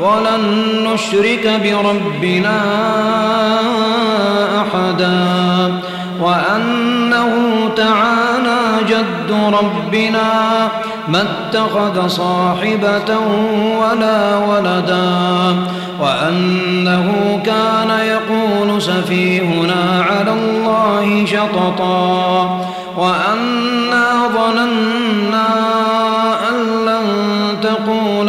ولن نشرك بربنا أحدا. وأنه تعالى جد ربنا ما اتخذ صاحبة ولا ولدا. وأنه كان يقول سفيهنا على الله شططا. وأنا ظننا أن لن تقول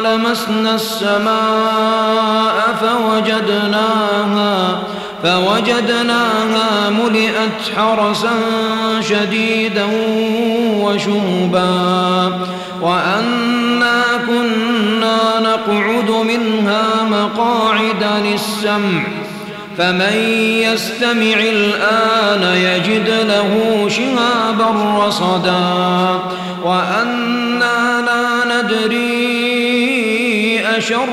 لمسنا السماء فوجدناها فوجدناها ملئت حرسا شديدا وشوبا. وأنا كنا نقعد منها مقاعد للسمع فمن يستمع الآن يجد له شهابا رصدا. وأنا لا ندري أشر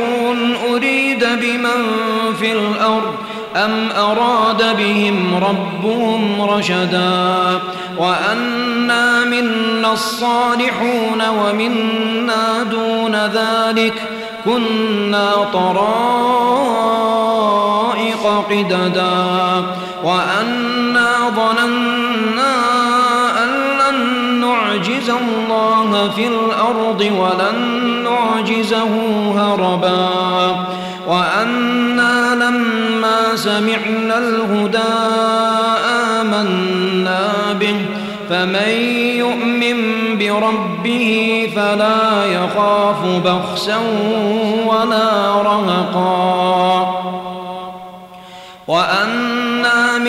أريد بمن في الأرض أم أراد بهم ربهم رشدا وأنا منا الصالحون ومنا دون ذلك كنا طرائق قددا وأنا ظننا أن لن نعجز الله في الأرض ولن نعجزه هربا. وأنا لما سمعنا الهدى آمنا به فمن يؤمن بربه فلا يخاف بخسا ولا رهقا. وأنا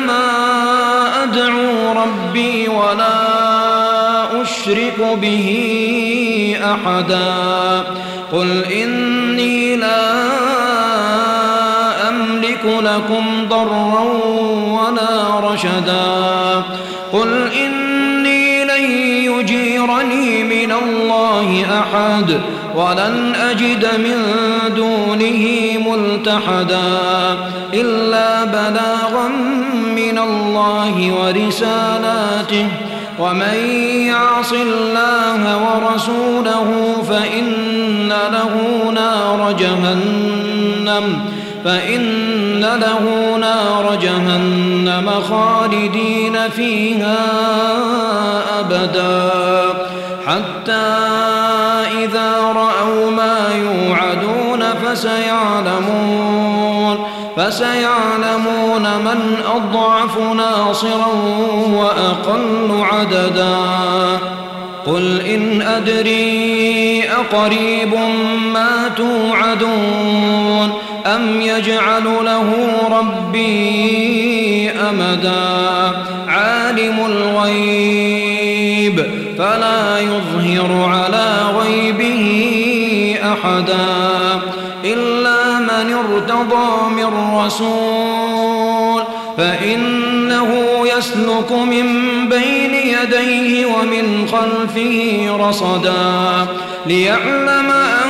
إنما أدعو ربي ولا أشرك به أحدا. قل إني لا أملك لكم ضرا ولا رشدا. قل إني يجيرني من الله أحد ولن أجد من دونه ملتحدا إلا بلاغا من الله ورسالاته. ومن يعص الله ورسوله فإن له نار جهنم فإن له نار جهنم خالدين فيها أبدا. حتى إذا رأوا ما يوعدون فسيعلمون فسيعلمون من أضعف ناصرا وأقل عددا. قل إن أدري أقريب ما توعدون أم يجعل له ربي أمدا. عالم الغيب. فلا يظهر على غيبه أحدا إلا من ارتضى من رسول فإنه يسلك من بين يديه ومن خلفه رصدا ليعلم أن